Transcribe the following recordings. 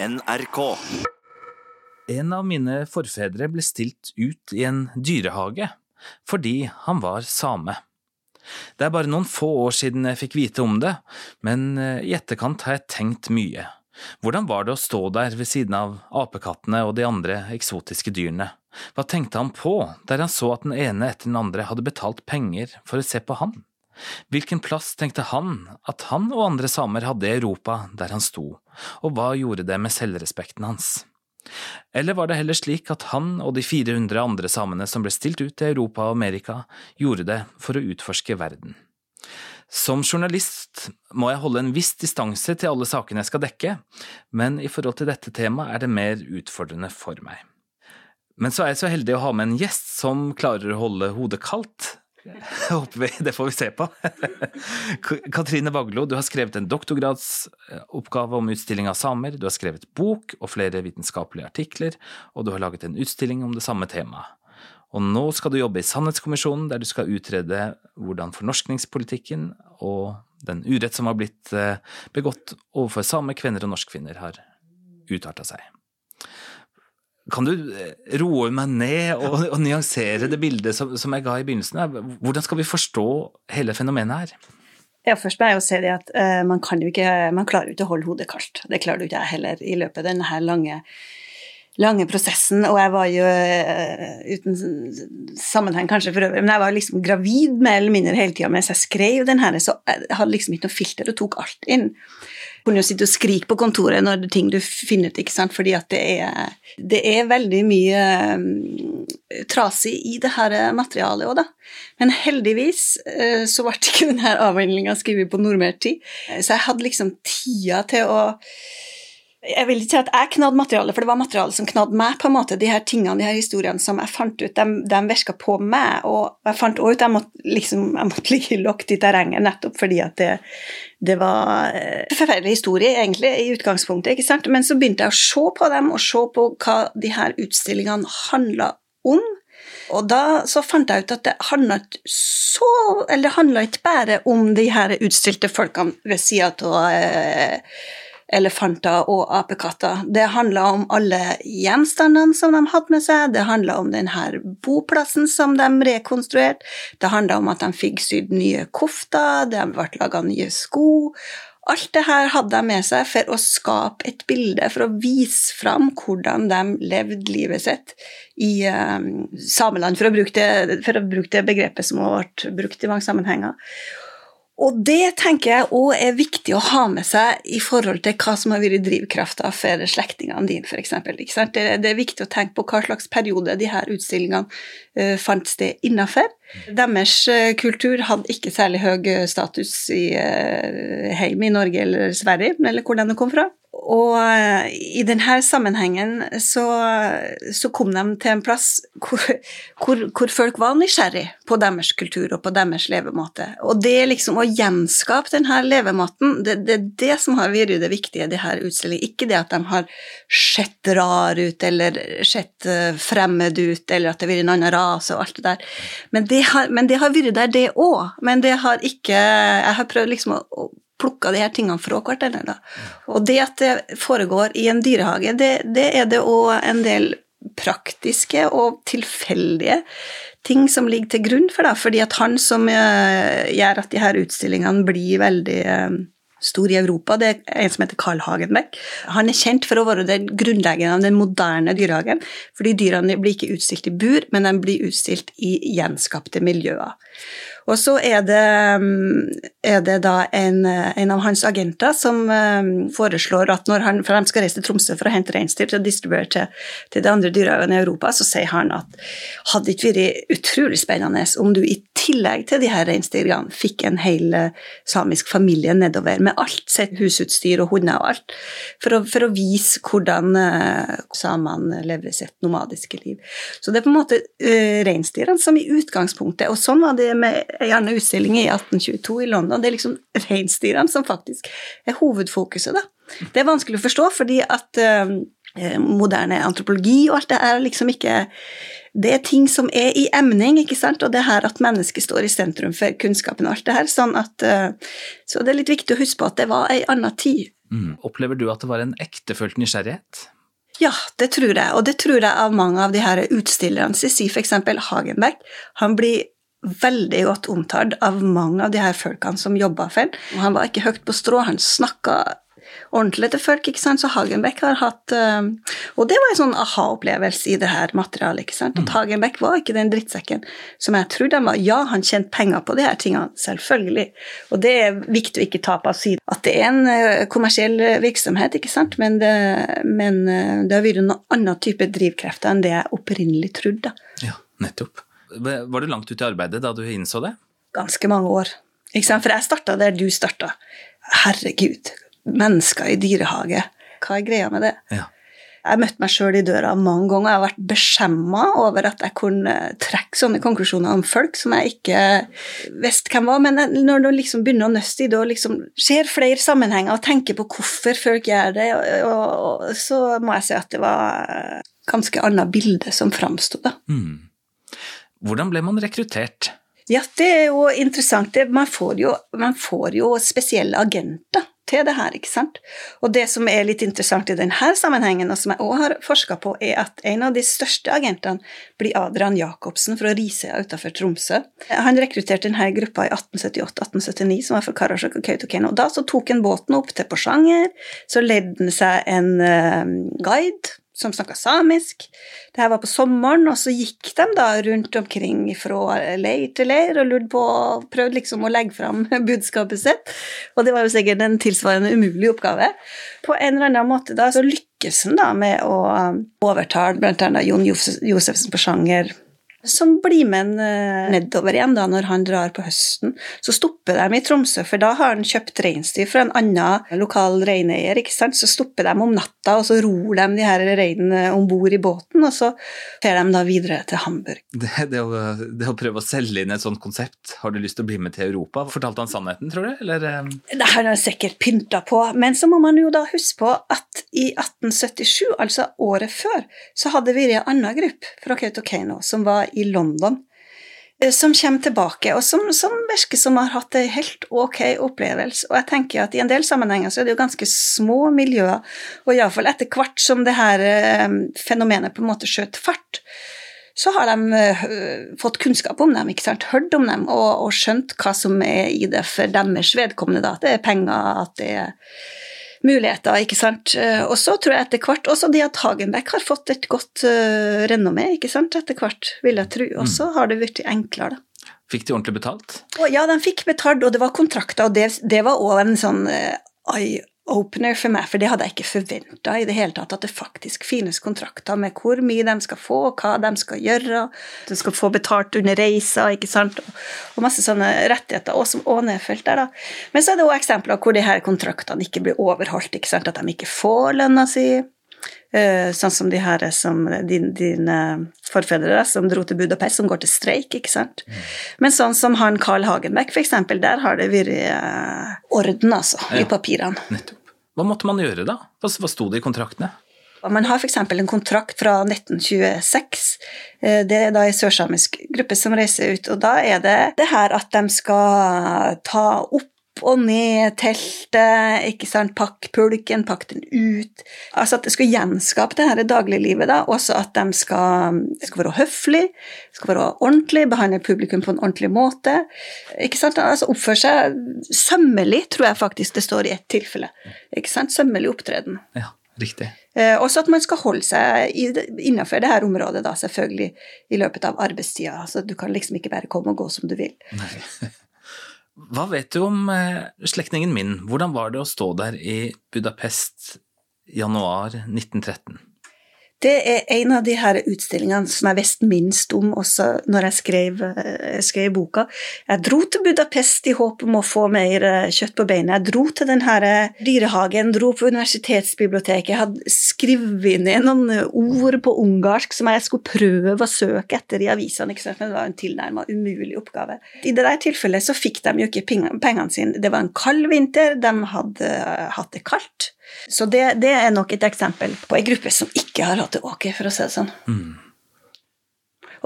NRK. En av mine forfedre ble stilt ut i en dyrehage fordi han var same. Det er bare noen få år siden jeg fikk vite om det, men eh, i etterkant har jeg tenkt mye. Hvordan var det å stå der ved siden av apekattene og de andre eksotiske dyrene? Hva tenkte han på der han så at den ene etter den andre hadde betalt penger for å se på han? Hvilken plass tenkte han at han og andre samer hadde i Europa der han sto, og hva gjorde det med selvrespekten hans? Eller var det heller slik at han og de 400 andre samene som ble stilt ut til Europa og Amerika, gjorde det for å utforske verden? Som journalist må jeg holde en viss distanse til alle sakene jeg skal dekke, men i forhold til dette temaet er det mer utfordrende for meg. Men så er jeg så heldig å ha med en gjest som klarer å holde hodet kaldt, håper vi. Det får vi se på. Katrine Vaglo, du har skrevet en doktorgradsoppgave om utstilling av samer, du har skrevet bok og flere vitenskapelige artikler, og du har laget en utstilling om det samme temaet. Og nå skal du jobbe i Sannhetskommisjonen, der du skal utrede hvordan fornorskningspolitikken og den urett som har blitt eh, begått overfor samer, kvenner og norskfinner, har utarta seg. Kan du eh, roe meg ned og, og nyansere det bildet som, som, jeg ga i begynnelsen? Hvordan skal vi forstå hele fenomenet her? Ja, først må jeg jo si det at uh, man, kan jo ikke, man klarer jo ikke å holde hodet kaldt. Det klarer du ikke jeg heller i løpet av denne lange, lange prosessen. Og jeg var jo, uh, uten sammenheng kanskje for øvrig, men jeg var liksom gravid mer eller mindre hele tida mens jeg skrev den her, så jeg hadde liksom ikke noe filter og tok alt inn kunne jo sitte og skrike på kontoret når det er ting du finner ut, ikke sant, fordi at det er, det er veldig mye um, trasig i det her materialet òg, da. Men heldigvis uh, så ble ikke denne avhandlinga skrevet på normert tid, så jeg hadde liksom tida til å jeg vil ikke si at jeg knadde materialet, for det var materialet som knadde meg. på en måte, De her tingene, de her historiene som jeg fant ut, de, de virka på meg. Og jeg fant også ut jeg måtte, liksom, jeg måtte ligge lågt i terrenget nettopp fordi at det, det var en eh, forferdelig historie, egentlig, i utgangspunktet. ikke sant? Men så begynte jeg å se på dem, og se på hva de her utstillingene handla om. Og da så fant jeg ut at det handla så Eller det handla ikke bare om de her utstilte folkene ved sida av eh, elefanter og apekatter. Det handla om alle gjenstandene som de hadde med seg, det handla om denne boplassen som de rekonstruerte, det handla om at de fikk sydd nye kofter, det ble laga nye sko. Alt det her hadde de med seg for å skape et bilde, for å vise fram hvordan de levde livet sitt i um, sameland, for å, bruke det, å bruke det begrepet som har vært brukt i mange sammenhenger. Og det tenker jeg òg er viktig å ha med seg i forhold til hva som har vært drivkrafta for slektningene dine, f.eks. Det, det er viktig å tenke på hva slags periode de her utstillingene uh, fant sted innafor. Deres uh, kultur hadde ikke særlig høy status i uh, i Norge eller Sverige, eller hvor den kom fra. Og eh, i denne sammenhengen så, så, kom de til en plass hvor, hvor, hvor, folk var nysgjerrig på deres kultur og på deres levemåte. Og det liksom å gjenskape denne levemåten, det, er det som har vært det viktige i disse utstillingene. Ikke det at de har sett rar ut eller sett eh, fremmed ut, eller at det har vært en annen rase og alt det der. Men det har, men det har vært der, det òg. Men det har ikke Jeg har prøvd liksom å plukka de her tingene fra hverandre. Da. Og det at det foregår i en dyrehage, det, det er det òg en del praktiske og tilfeldige ting som ligger til grunn for det. Fordi at han som uh, gjør at de her utstillingene blir veldig uh, stor i Europa. Det er en som heter Carl Hagenbeck. Han er kjent for å være den grunnleggeren av den moderne dyrehagen. fordi dyrene blir ikke utstilt i bur, men de blir utstilt i gjenskapte miljøer. Og så er det, er det da en, en, av hans agenter som um, foreslår at når han, for de skal reise til Tromsø for å hente reinsdyr til å distribuere til, til de andre dyrehagene i Europa, så sier han at hadde ikke vært utrolig spennende om du i tillegg til de her reinsdyrene fikk en hel uh, samisk familie nedover med alt sitt husutstyr og hunder og alt, for å, for å vise hvordan samene lever sitt nomadiske liv. Så det er på en måte uh, reinsdyrene som i utgangspunktet, og sånn var det med anna utstilling i 1822 i London. Det er liksom reinsdyrene som faktisk er hovedfokuset, da. Det er vanskelig å forstå, fordi at eh, moderne antropologi og alt det er liksom ikke det er ting som er i emning, ikke sant, og det her at mennesket står i sentrum for kunnskapen og alt det her. sånn at, eh, Så det er litt viktig å huske på at det var ei anna tid Mm. Opplever du at det var en ektefølt nysgjerrighet? Ja, det tror jeg, og det tror jeg av mange av de her utstillerne. Si for eksempel Hagenbeck. Han blir veldig godt omtalt av mange av de her folkene som jobba for ham. Han var ikke høyt på strå, han snakka ordentlig til folk, ikke sant. Så Hagenbeck har hatt uh, Og det var en sånn aha-opplevelse i det her materialet, ikke sant. At Hagenbeck var ikke den drittsekken som jeg trodde han var. Ja, han tjente penger på de her tingene, selvfølgelig. Og det er viktig å ikke ta på å si at det er en uh, kommersiell virksomhet, ikke sant. Men det, men, uh, det har vært noen annen type drivkrefter enn det jeg opprinnelig trodde. Ja, nettopp. Var du langt ute i arbeidet da du innså det? Ganske mange år. For jeg starta der du starta. Herregud, mennesker i dyrehage. Hva er greia med det? Ja. Jeg møtte meg sjøl i døra mange ganger jeg har vært beskjemma over at jeg kunne trekke sånne konklusjoner om folk som jeg ikke visste hvem var. Men når du liksom begynner å nøste i det og liksom ser flere sammenhenger og tenker på hvorfor folk gjør det, og, og, så må jeg si at det var ganske annet bilde som framsto, da. Mm. Hvordan ble man rekruttert? Ja, det er jo interessant. Man får jo, man får jo spesielle agenter til det her, ikke sant. Og det som er litt interessant i denne sammenhengen, og som jeg òg har forska på, er at en av de største agentene blir Adrian Jacobsen fra Risøya utenfor Tromsø. Han rekrutterte denne gruppa i 1878-1879, som var for Karasjok og Kautokeino. Da så tok han båten opp til Porsanger, så ledde han seg en uh, guide som snakka samisk. Det her var på sommeren, og så gikk de da rundt omkring fra leir til leir og lurte på og prøvde liksom å legge fram budskapet sitt. Og det var jo sikkert en tilsvarende umulig oppgave. På en eller annen måte da så lykkes han da med å overtale bl.a. Jon Josefsen på sjanger som blir med en nedover igjen da når han drar på høsten. Så stopper de i Tromsø, for da har han kjøpt reinsdyr fra en annen lokal reineier. ikke sant? Så stopper de om natta, og så ror de de her reinene om bord i båten, og så fer de da videre til Hamburg. Det, det, å, det, å, prøve å selge inn et sånt konsept, har du lyst til å bli med til Europa? Fortalte han sannheten, tror du? Eller? Det har han sikkert pynta på, men så må man jo da huske på at i 1877, altså året før, så hadde vi en annen gruppe fra Kautokeino som var i London, som kommer tilbake, og som, som virker som har hatt en helt ok opplevelse. Og jeg tenker at i en del sammenhenger så er det jo ganske små miljøer, og iallfall etter hvert som det her fenomenet på en måte skjøt fart, så har de fått kunnskap om dem, ikke sant? hørt om dem og, og skjønt hva som er i det for deres vedkommende. Da. At det er penger, at det er muligheter, ikke sant. Og så tror jeg etter hvert også de at Hagenbeck har fått et godt uh, renommé, ikke sant, etter hvert, vil jeg tro. Og så har det blitt enklere, da. Fikk de ordentlig betalt? Og, ja, de fikk betalt, og det var kontrakter, og det, det var òg en sånn uh, eye-opener for meg, for det hadde jeg ikke forventa i det hele tatt, at det faktisk finnes kontrakter med hvor mye de skal få, og hva de skal gjøre. De skal få betalt under reiser, ikke sant, og, og masse sånne rettigheter, og som nedfelt der, da. Men så er det òg eksempler hvor de her kontraktene ikke blir overholdt, ikke sant, at de ikke får lønna si. Uh, sånn som de her som dine din, forfedre som dro til Budapest, som går til streik, ikke sant. Mm. Men sånn som han Carl Hagenbeck, eksempel, der har det vært uh, orden, altså, ja. i papirene. Nettopp. Hva måtte man gjøre da? Hva, hva sto det i kontraktene? Man har f.eks. en kontrakt fra 1926. Det er da en sørsamisk gruppe som reiser ut, og da er det det her at de skal ta opp og ned teltet, ikke sant, pakk pulken, pakk den ut. Altså at det skal gjenskape det her dagliglivet, da. Også at de skal, skal være høflige, skal være ordentlige, behandle publikum på en ordentlig måte. Ikke sant, altså Oppføre seg sømmelig, tror jeg faktisk det står i ett tilfelle. Ikke sant, Sømmelig opptreden. Ja, riktig. Eh, også at man skal holde seg innenfor det her området, da, selvfølgelig, i løpet av arbeidstida. Altså, du kan liksom ikke bare komme og gå som du vil. Nei. Hva vet du om eh, slektningen min? Hvordan var det å stå der i Budapest januar 1913? Det er en av de her utstillingene som jeg visste minst om også når jeg skrev, jeg skrev, boka. Jeg dro til Budapest i håp om å få mer eh, kjøtt på beinet. Jeg dro til denne her dyrehagen, dro på universitetsbiblioteket. Jeg hadde skrevet ned noen ord på ungarsk som jeg skulle prøve å søke etter i avisene, men det var en tilnærmet umulig oppgave. I det der tilfellet så fikk de jo ikke pengene sine. Det var en kald vinter, de hadde hatt det kaldt. Så det, det, er nok et eksempel på ei gruppe som ikke har hatt det ok, for å si det sånn. Mm.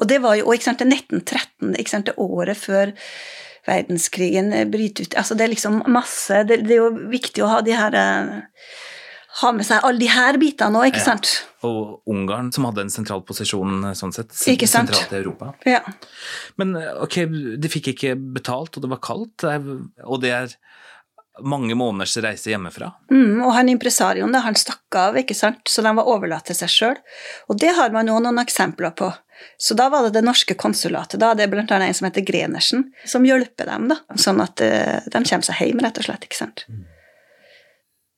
Og det var jo ikke sant, 1913, ikke sant, det året før verdenskrigen bryter ut Altså, det er liksom masse Det, det er jo viktig å ha de her ha med seg alle de her bitene òg, ikke Ja. sant? Og Ungarn, som hadde en sentral posisjon sånn sett, Ikke sant? sentralt i Europa. Ja. Men ok, de fikk ikke betalt, og det var kaldt, og det er mange måneders reise hjemmefra. Mm, og han impresarioen, han stakk av, ikke sant, så de var overlatt til seg sjøl. Og det har man jo noen eksempler på. Så da var det det norske konsulatet, da, det er blant annet en som heter Grenersen, som hjelper dem, da, sånn at eh, de kommer seg hjem, rett og slett, ikke sant.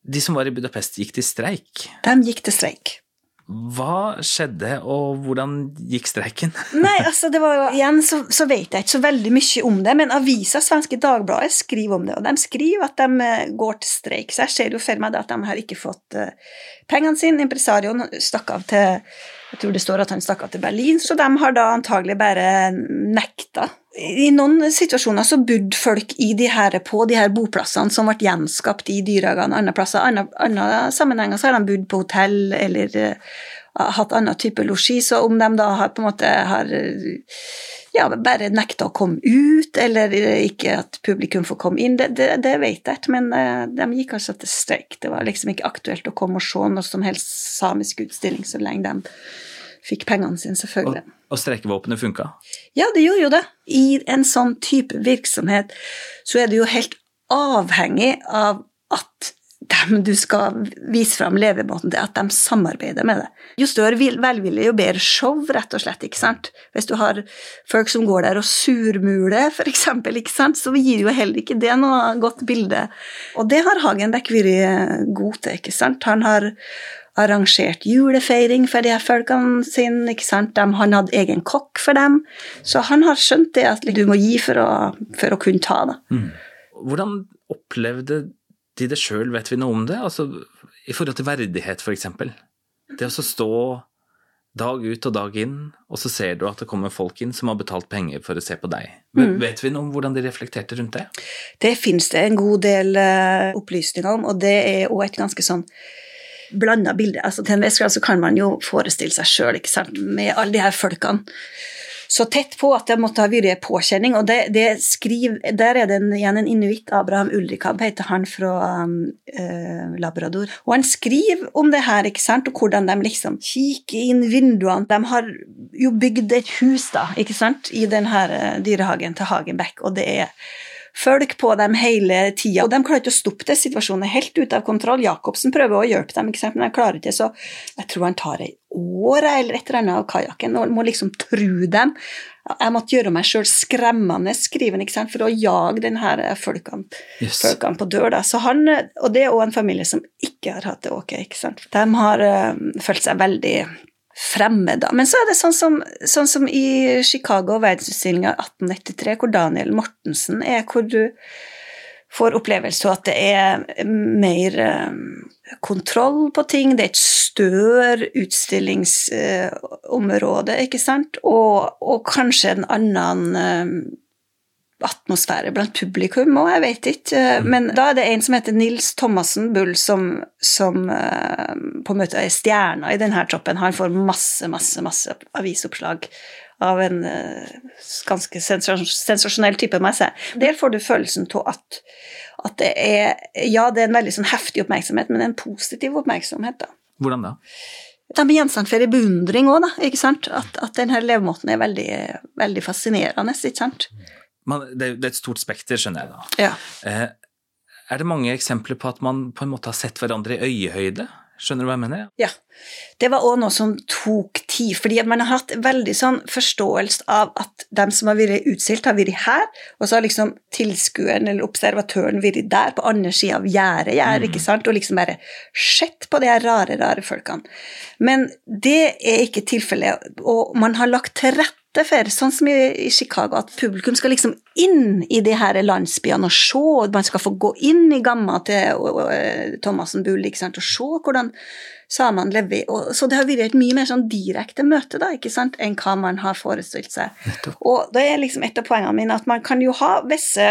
De som var i Budapest, gikk til streik. De gikk til streik. Hva skjedde, og hvordan gikk streiken? Nei, altså det var jo, igjen så, så vet jeg ikke så veldig mye om det, men avisa Svenske Dagbladet skriver om det, og de skriver at de eh, går til streik. Så jeg ser jo for meg at de har ikke fått eh, pengene sine. Impresarioen stakk av til jeg tror det står at han stakk av til Berlin, så de har da antagelig bare nekta. I noen situasjoner så bodde folk i de her, på de her boplassene som ble gjenskapt i dyrehagene andre plasser. Andre, andre sammenhenger så har de bodd på hotell eller eh, hatt annen type losji, så om de da har på en måte har ja, bare nekta å komme ut, eller ikke at publikum får komme inn, det, det, det vet jeg ikke, men eh, de gikk altså til streik. Det var liksom ikke aktuelt å komme og se noe som helst samisk utstilling så lenge de fikk pengene sine, selvfølgelig. Og, og streikevåpenet funka? Ja, det gjorde jo det. I en sånn type virksomhet så er det jo helt avhengig av at dem du skal vise fram levemåten til, at de samarbeider med deg. Jo større vil- velvilje, jo bedre show, rett og slett. ikke sant? Hvis du har folk som går der og surmuler, for eksempel, ikke sant? så gir jo heller ikke det noe godt bilde. Og det har Hagenbeck vært god til, ikke sant? Han har arrangert julefeiring for de her folkene sine. ikke sant? De, han hadde egen kokk for dem. Så han har skjønt det at du må gi for å, for å kunne ta. Da. Hvordan opplevde de det sjøl, vet vi noe om det? Altså, I forhold til verdighet, for eksempel. Det å stå dag ut og dag inn, og så ser du at det kommer folk inn som har betalt penger for å se på deg. Men Vet vi noe om hvordan de reflekterte rundt det? Det finnes det en god del eh, opplysninger om, og det er òg et ganske sånn blanda bilde. Altså, til en viss grad så kan man jo forestille seg sjøl, med alle de her folkene. Så tett på at det måtte ha vært påkjenning, og det, det skriver, der er det en, igjen en inuitt, Abraham Ulrikab heter han fra um, eh, Labrador. Og han skriver om det her, ikke sant, og hvordan de liksom kikker inn vinduene. De har jo bygd et hus, da, ikke sant, i den her eh, dyrehagen til Hagenbeck, og det er folk på dem hele tida. Og de klarer ikke å stoppe det. Situasjonen er helt ute av kontroll. Jacobsen prøver å hjelpe dem, men de klarer ikke, så jeg tror han tar ei år eller et eller annet av kajakken og må liksom tru dem. Jeg måtte gjøre meg sjøl skremmende skriven ikke sant? for å jage denne folkene, Yes. folkene på dør. Da. Så han, og det er òg en familie som ikke har hatt det ok. ikke sant? De har eh, følt seg veldig fremmed, da. Men så er det sånn som, sånn som i Chicago verdensutstillinga 1893, hvor Daniel Mortensen er, hvor du får opplevelse av at det er mer eh, kontroll på ting, det er et større utstillingsområde, ikke sant, og, og kanskje en annen eh, atmosfære blant publikum òg, jeg vet ikke. Men da er det en som heter Nils Thomassen Bull, som, som eh, på en måte er stjerna i denne troppen. Han får masse, masse, masse avisoppslag av en eh, ganske sensasjonell type, må jeg si. Der får du følelsen av at, at det er Ja, det er en veldig sånn heftig oppmerksomhet, men en positiv oppmerksomhet, da. Hvordan da? De er gjenstand for beundring òg, da. ikke sant? At, at denne levemåten er veldig, veldig fascinerende, ikke sant? Man, det, det er et stort spekter, skjønner jeg da. Ja. Eh, er det mange eksempler på at man på en måte har sett hverandre i øyehøyde? Skjønner du hva jeg mener? Ja. Det var òg noe som tok tid, fordi man har hatt veldig sånn forståelse av at dem som har vært utstilt, har vært her, og så har liksom tilskueren eller observatøren vært der, på andre sida av gjerdet, gjerdet, ikke sant, og liksom bare sett på de her rare, rare folkene. Men det er ikke tilfellet, og man har lagt til rette for, sånn som i, i Chicago, at publikum skal liksom inn i de her landsbyene og se, og man skal få gå inn i gamma til og, og, eh, Thomassen Bull, ikke sant, og se hvordan samene lever. Og, så det har vært et mye mer sånn direkte møte da, ikke sant, enn hva man har forestilt seg. Nettopp. Og det er liksom et av poengene mine at man kan jo ha visse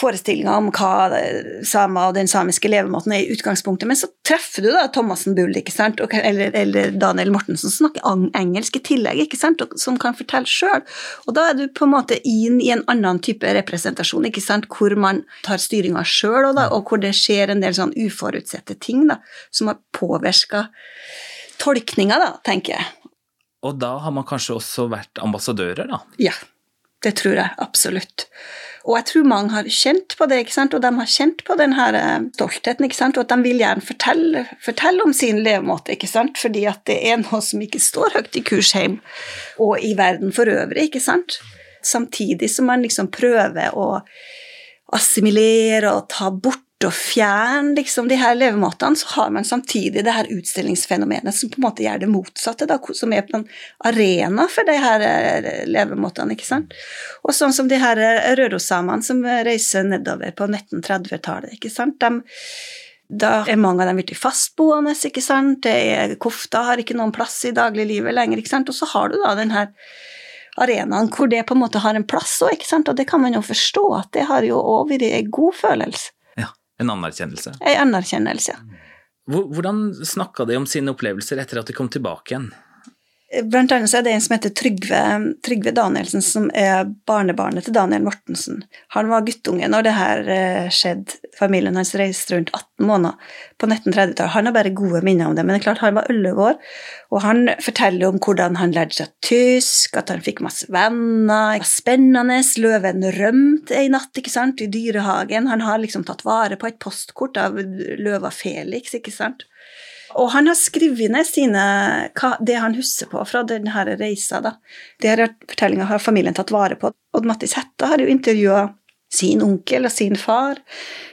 forestillinger om hva samer og den samiske levemåten er i utgangspunktet, men så treffer du da Thomassen Bull ikke sant? Eller, eller, Daniel Mortensen som snakker engelsk i tillegg, ikke sant? Og, som kan fortelle sjøl. Og da er du på en måte inn i en annen type representasjon, ikke sant? hvor man tar styringa sjøl, og, og, hvor det skjer en del sånn uforutsette ting da, som har påvirka tolkninga, da, tenker jeg. Og da har man kanskje også vært ambassadører, da? Ja, det tror jeg absolutt. Og jeg tror mange har kjent på det, ikke sant? og de har kjent på den her eh, stoltheten, ikke sant? og at de vil gjerne fortelle, fortelle om sin levemåte, ikke sant? fordi at det er noe som ikke står høyt i kurs hjemme og i verden for øvrig. ikke sant? Samtidig som man liksom prøver å assimilere og ta bort og fjerne liksom, de her levemåtene, så har man samtidig det her utstillingsfenomenet som på en måte gjør det motsatte, da, som er på en arena for de her eh, levemåtene. ikke sant? Og sånn som de her rørosamene rørossamene som reiser nedover på 1930-tallet. ikke sant? De, da er mange av dem blitt fastboende, ikke sant? Det er, kofta har ikke noen plass i dagliglivet lenger, ikke sant? og så har du da den her arenaen hvor det på en måte har en plass òg, og det kan man jo forstå at det har jo òg vært en god følelse. En anerkjennelse? En anerkjennelse. Hvordan snakka de om sine opplevelser etter at de kom tilbake igjen? Blant annet så er det en som heter Trygve, Trygve, Danielsen, som er barnebarnet til Daniel Mortensen. Han var guttunge når det her eh, skjedde. Familien hans reiste rundt 18 måneder på 1930-tallet. Han har bare gode minner om det, men det er klart han var 11 år, og han forteller om hvordan han lærte seg tysk, at han fikk masse venner. Det var spennende. Løven rømte ei natt ikke sant, i dyrehagen. Han har liksom tatt vare på et postkort av løva Felix, ikke sant. Og han har skrevet ned sine, det han husker på fra denne reisa. Da. Det fortellinga har familien tatt vare på. Odd Mattis Hetta har jo intervjua sin onkel og sin far.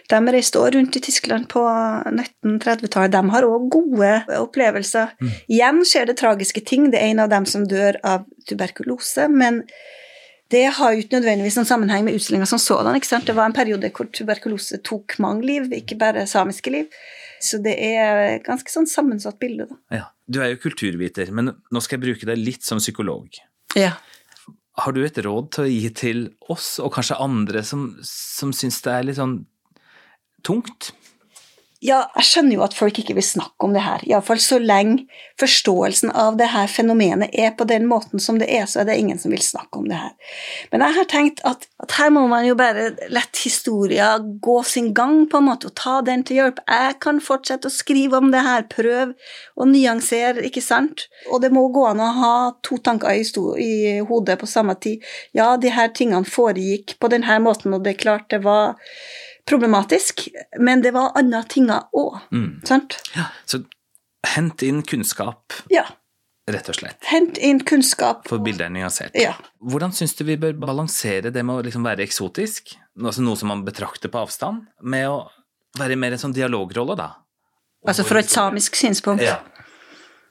De reiste òg rundt i Tyskland på 1930-tallet. De har òg gode opplevelser. Mm. Igjen skjer det tragiske ting. Det er en av dem som dør av tuberkulose. men det har jo ikke nødvendigvis noen sammenheng med utstillinga som sådan. Det var en periode hvor tuberkulose tok mange liv, ikke bare samiske liv. Så det er et ganske sånn sammensatt bilde, da. Ja. Du er jo kulturviter, men nå skal jeg bruke deg litt som psykolog. Ja. Har du et råd til å gi til oss, og kanskje andre, som, som syns det er litt sånn tungt? Ja, jeg skjønner jo at folk ikke vil snakke om det her. Iallfall så lenge forståelsen av det her fenomenet er på den måten som det er, så er det ingen som vil snakke om det her. Men jeg har tenkt at, at her må man jo bare la historien gå sin gang, på en måte, og ta den til hjelp. Jeg kan fortsette å skrive om det her, prøve å nyansere, ikke sant? Og det må gå an å ha to tanker i, i hodet på samme tid. Ja, de her tingene foregikk på denne måten, og det er klart det var problematisk, men det var andre ting òg. Mm. Sant? Ja, så hent inn kunnskap. Ja. Rett og slett. Hent inn kunnskap. For bildet er nyansert. Ja. Hvordan syns du vi bør balansere det med å liksom være eksotisk, altså noe som man betrakter på avstand, med å være mer en sånn dialogrolle, da? Altså fra et samisk synspunkt? Ja.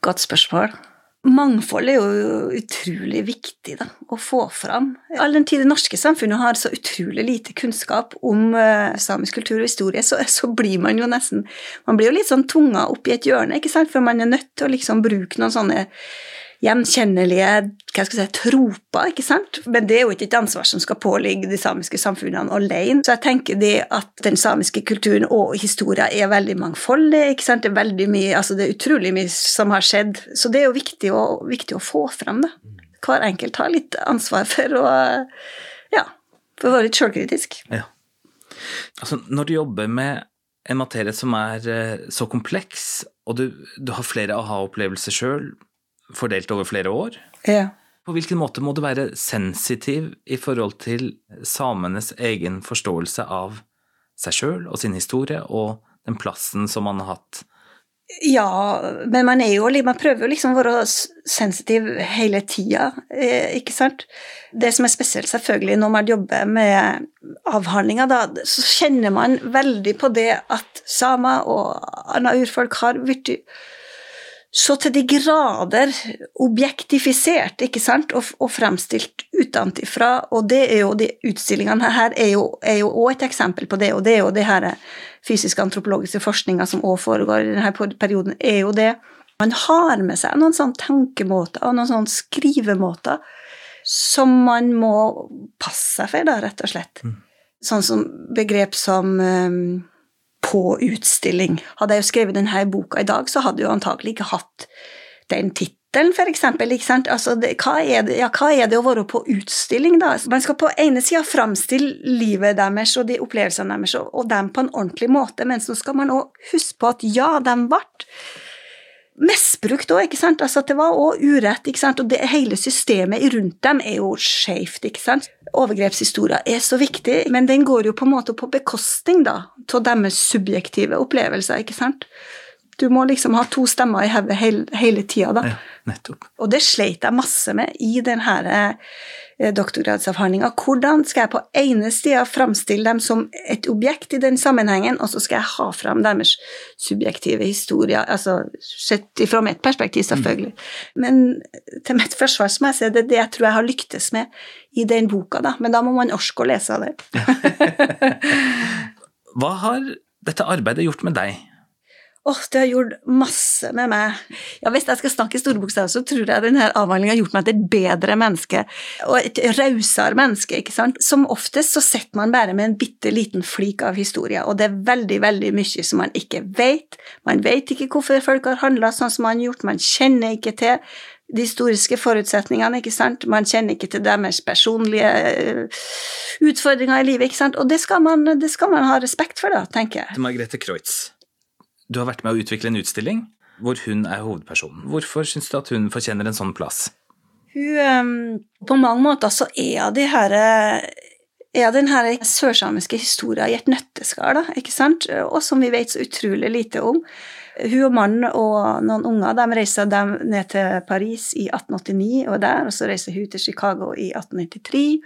Godt spørsmål. Mangfold er jo utrolig viktig da, å få fram. All den tid det norske samfunnet har så utrolig lite kunnskap om uh, samisk kultur og historie, så, så, blir man jo nesten Man blir jo litt sånn tunga opp i et hjørne, ikke sant, for man er nødt til å liksom bruke noen sånne gjenkjennelige hva skal jeg si, troper, ikke sant? Men det er jo ikke et ansvar som skal påligge de samiske samfunnene alene. Så jeg tenker det at den samiske kulturen og historien er veldig mangfoldig, ikke sant? Det er veldig mye, altså det er utrolig mye som har skjedd, så det er jo viktig å, viktig å få frem det. Hver enkelt har litt ansvar for å ja, for å være litt sjølkritisk. Ja. Altså, når du jobber med en materie som er eh, så kompleks, og du, du har flere aha-opplevelser sjøl, fordelt over flere år. Ja. På hvilken måte må du være sensitiv i forhold til samenes egen forståelse av seg sjøl og sin historie, og den plassen som man har hatt? Ja, men man er jo Man prøver jo liksom å være sensitiv hele tida, eh, ikke sant? Det som er spesielt selvfølgelig når man jobber med avhandlinger, da, så kjenner man veldig på det at samer og andre urfolk har blitt så til de grader objektifisert ikke sant, og, og fremstilt utenfra. Og det er jo de utstillingene her er jo, òg et eksempel på det, og det er jo det her fysisk-antropologiske forskninga som òg foregår i denne perioden, er jo det Man har med seg noen sånne tenkemåter og noen sånne skrivemåter som man må passe seg for, da, rett og slett. Mm. Sånn som begrep som um, på utstilling. Hadde jeg jo skrevet denne boka i dag, så hadde jeg antagelig ikke hatt den tittelen, for eksempel. Altså, hva, er det, ja, hva er det å være på utstilling, da? Man skal på ene sida framstille livet deres og de opplevelsene deres, og, dem på en ordentlig måte, men så skal man òg huske på at ja, de ble misbrukt òg, ikke sant. Altså at det var òg urett, ikke sant. Og det hele systemet rundt dem er jo skjevt, ikke sant. Overgrepshistoria er så viktig, men den går jo på en måte på bekostning, da, av deres subjektive opplevelser, ikke sant. Du må liksom ha to stemmer i hodet hele, hele tida, da. Ja, nettopp. Og det sleit jeg masse med i denne eh, doktorgradsavhandlinga. Hvordan skal jeg på ene sida framstille dem som et objekt i den sammenhengen, og så skal jeg ha fram deres subjektive historier, altså sett fra mitt perspektiv, selvfølgelig. Men til mitt forsvar må jeg si det er det jeg tror jeg har lyktes med i den boka, da. Men da må man orke å lese det. Hva har dette arbeidet gjort med deg? Åh, det har gjort masse med meg. Ja, Hvis jeg skal snakke i store bokstaver, så tror jeg denne avhandlinga har gjort meg til et bedre menneske, og et rausere menneske, ikke sant. Som oftest så sitter man bare med en bitte liten flik av historier, og det er veldig, veldig mye som man ikke vet. Man vet ikke hvorfor folk har handla sånn som man har gjort, man kjenner ikke til de historiske forutsetningene, ikke sant. Man kjenner ikke til deres personlige eh, utfordringer i livet, ikke sant. Og det skal man, det skal man ha respekt for, da, tenker jeg. Til Margrethe Kreutz. Du har vært med å utvikle en utstilling hvor hun er hovedpersonen. Hvorfor syns du at hun fortjener en sånn plass? Hun um, På mange måter så er de her er den her sørsamiske historien i et nøtteskall, ikke sant, og som vi vet så utrolig lite om. Hun og mannen og noen unger de reiser dem ned til Paris i 1889 og der, og så reiser hun til Chicago i 1893.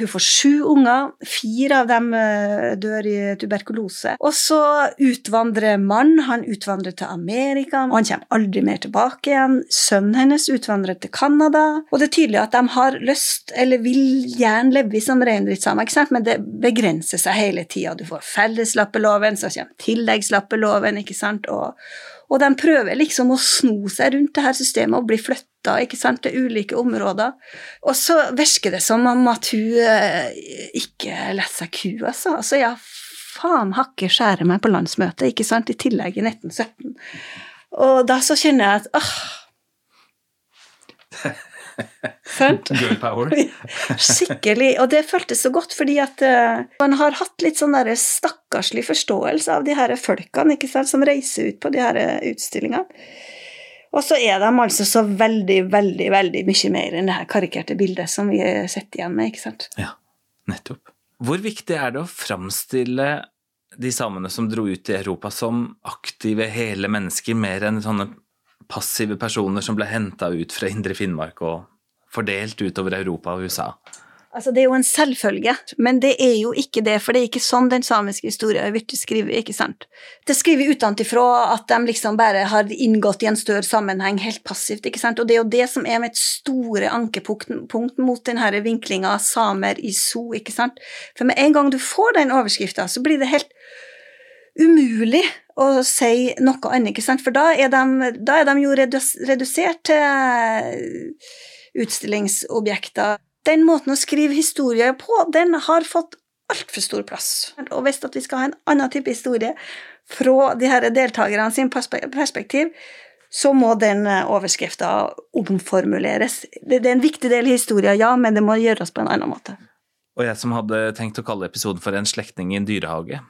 Hun får sju unger, fire av dem eh, dør i tuberkulose. Og så utvandrer mannen, han utvandrer til Amerika, og han kommer aldri mer tilbake igjen. Sønnen hennes utvandrer til Canada, og det er tydelig at de har lyst, eller vil gjerne leve som reindriftssamer, men det begrenser seg hele tida. Du får felleslappeloven, så kommer tilleggslappeloven, ikke sant, og og de prøver liksom å sno seg rundt det her systemet og bli flytta til ulike områder. Og så virker det som om at hun eh, ikke lar seg kue, altså. altså. Ja, faen hakke skjære meg på landsmøtet, ikke sant, i tillegg i 1917. Og da så kjenner jeg at åh Sant? Girl power. Skikkelig. Og det føltes så godt, fordi at uh, man har hatt litt sånn derre stakkarslig forståelse av de her folkene ikke sant, som reiser ut på de her eh, utstillingene. Og så er de altså så veldig, veldig, veldig mye mer enn det her karikerte bildet som vi sitter igjen med, ikke sant. Ja, nettopp. Hvor viktig er det å framstille de samene som dro ut i Europa som aktive, hele mennesker, mer enn sånne passive personer som ble henta ut fra indre Finnmark og fordelt utover Europa og USA. Altså, det er jo en selvfølge, men det er jo ikke det, for det er ikke sånn den samiske historien er blitt skrevet, ikke sant. Det skriver utenfra at de liksom bare har inngått i en større sammenheng helt passivt, ikke sant, og det er jo det som er mitt store ankepunkt mot denne vinklinga samer i so, ikke sant. For med en gang du får den overskrifta, så blir det helt umulig å si noe annet, ikke sant, for da er de, da er de jo redusert til utstillingsobjekter. Den måten å skrive historier på, den har fått altfor stor plass. Og hvis vi skal ha en annen type historie fra de her deltakerne sin perspektiv, så må den overskrifta omformuleres. Det er en viktig del i historien, ja, men det må gjøres på en annen måte. Og jeg som hadde tenkt å kalle episoden for En slektning i en dyrehage.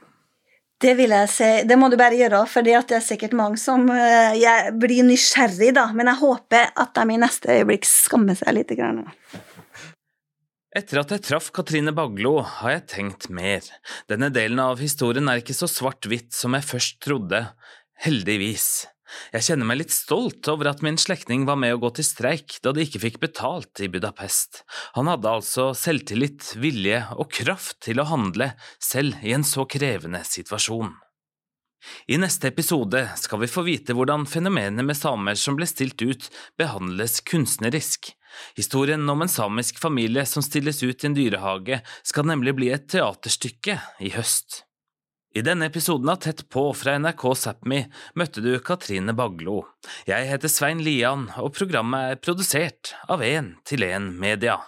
Det vil jeg si, det må du bare gjøre, for det er sikkert mange som uh, blir nysgjerrig, da. Men jeg håper at de i neste øyeblikk skammer seg litt. Etter at jeg traff Katrine Baglo, har jeg tenkt mer. Denne delen av historien er ikke så svart-hvitt som jeg først trodde. Heldigvis. Jeg kjenner meg litt stolt over at min slektning var med å gå til streik da de ikke fikk betalt i Budapest. Han hadde altså selvtillit, vilje og kraft til å handle, selv i en så krevende situasjon. I neste episode skal vi få vite hvordan fenomenet med samer som ble stilt ut, behandles kunstnerisk. Historien om en samisk familie som stilles ut i en dyrehage, skal nemlig bli et teaterstykke i høst. I denne episoden av Tett på fra NRK Sápmi møtte du Katrine Baglo. Jeg heter Svein Lian, og programmet er produsert av 1 til 1 Media.